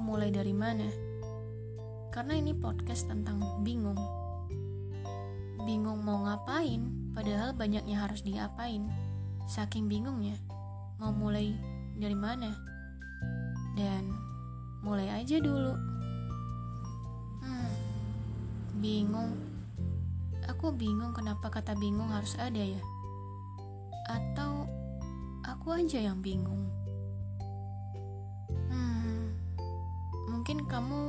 mulai dari mana? Karena ini podcast tentang bingung. Bingung mau ngapain, padahal banyaknya harus diapain. Saking bingungnya, mau mulai dari mana? Dan mulai aja dulu. Hmm, bingung. Aku bingung kenapa kata bingung harus ada ya? Atau aku aja yang bingung? Mungkin kamu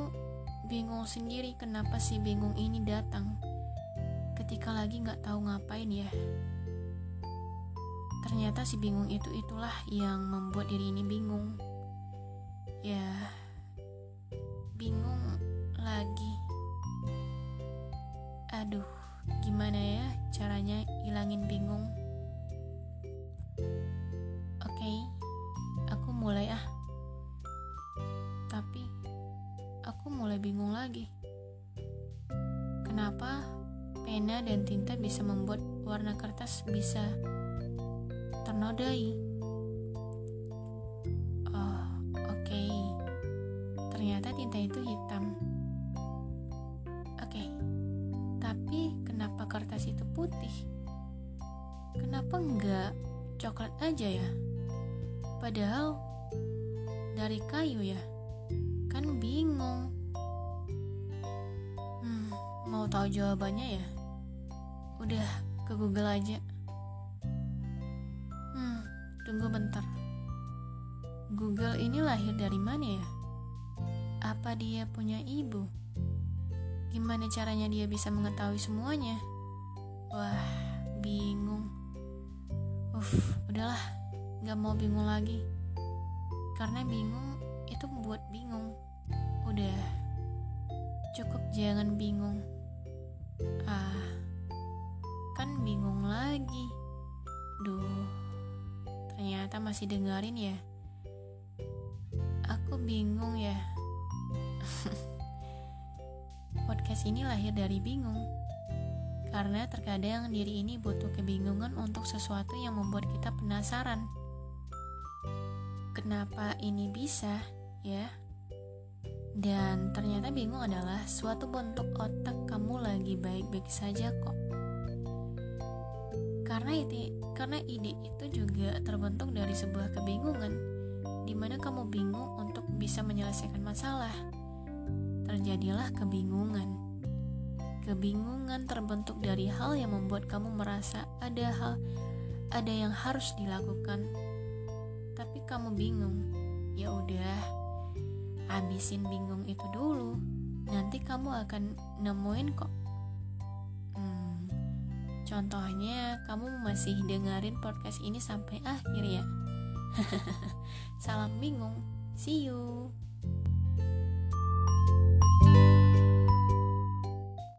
bingung sendiri kenapa si bingung ini datang ketika lagi nggak tahu ngapain ya. Ternyata si bingung itu itulah yang membuat diri ini bingung. Ya, bingung lagi. Aduh, gimana ya caranya hilangin bingung? Bingung lagi. Kenapa pena dan tinta bisa membuat warna kertas bisa ternodai? Oh, oke. Ternyata tinta itu hitam. Oke. Tapi kenapa kertas itu putih? Kenapa enggak coklat aja ya? Padahal dari kayu ya. Tahu jawabannya ya? Udah ke Google aja. Hmm, tunggu bentar. Google ini lahir dari mana ya? Apa dia punya ibu? Gimana caranya dia bisa mengetahui semuanya? Wah, bingung. Uff, udahlah, gak mau bingung lagi. Karena bingung itu membuat bingung. Udah, cukup jangan bingung. Ah, kan bingung lagi. Duh, ternyata masih dengerin ya. Aku bingung ya. Podcast ini lahir dari bingung. Karena terkadang diri ini butuh kebingungan untuk sesuatu yang membuat kita penasaran. Kenapa ini bisa, ya? Dan ternyata bingung adalah suatu bentuk otak kamu lagi baik-baik saja kok. Karena ide, karena ide itu juga terbentuk dari sebuah kebingungan, di mana kamu bingung untuk bisa menyelesaikan masalah. Terjadilah kebingungan. Kebingungan terbentuk dari hal yang membuat kamu merasa ada hal ada yang harus dilakukan. Tapi kamu bingung. Ya udah, habisin bingung itu dulu. Nanti kamu akan nemuin kok. Hmm, contohnya kamu masih dengerin podcast ini sampai akhir ya. Salam bingung. See you.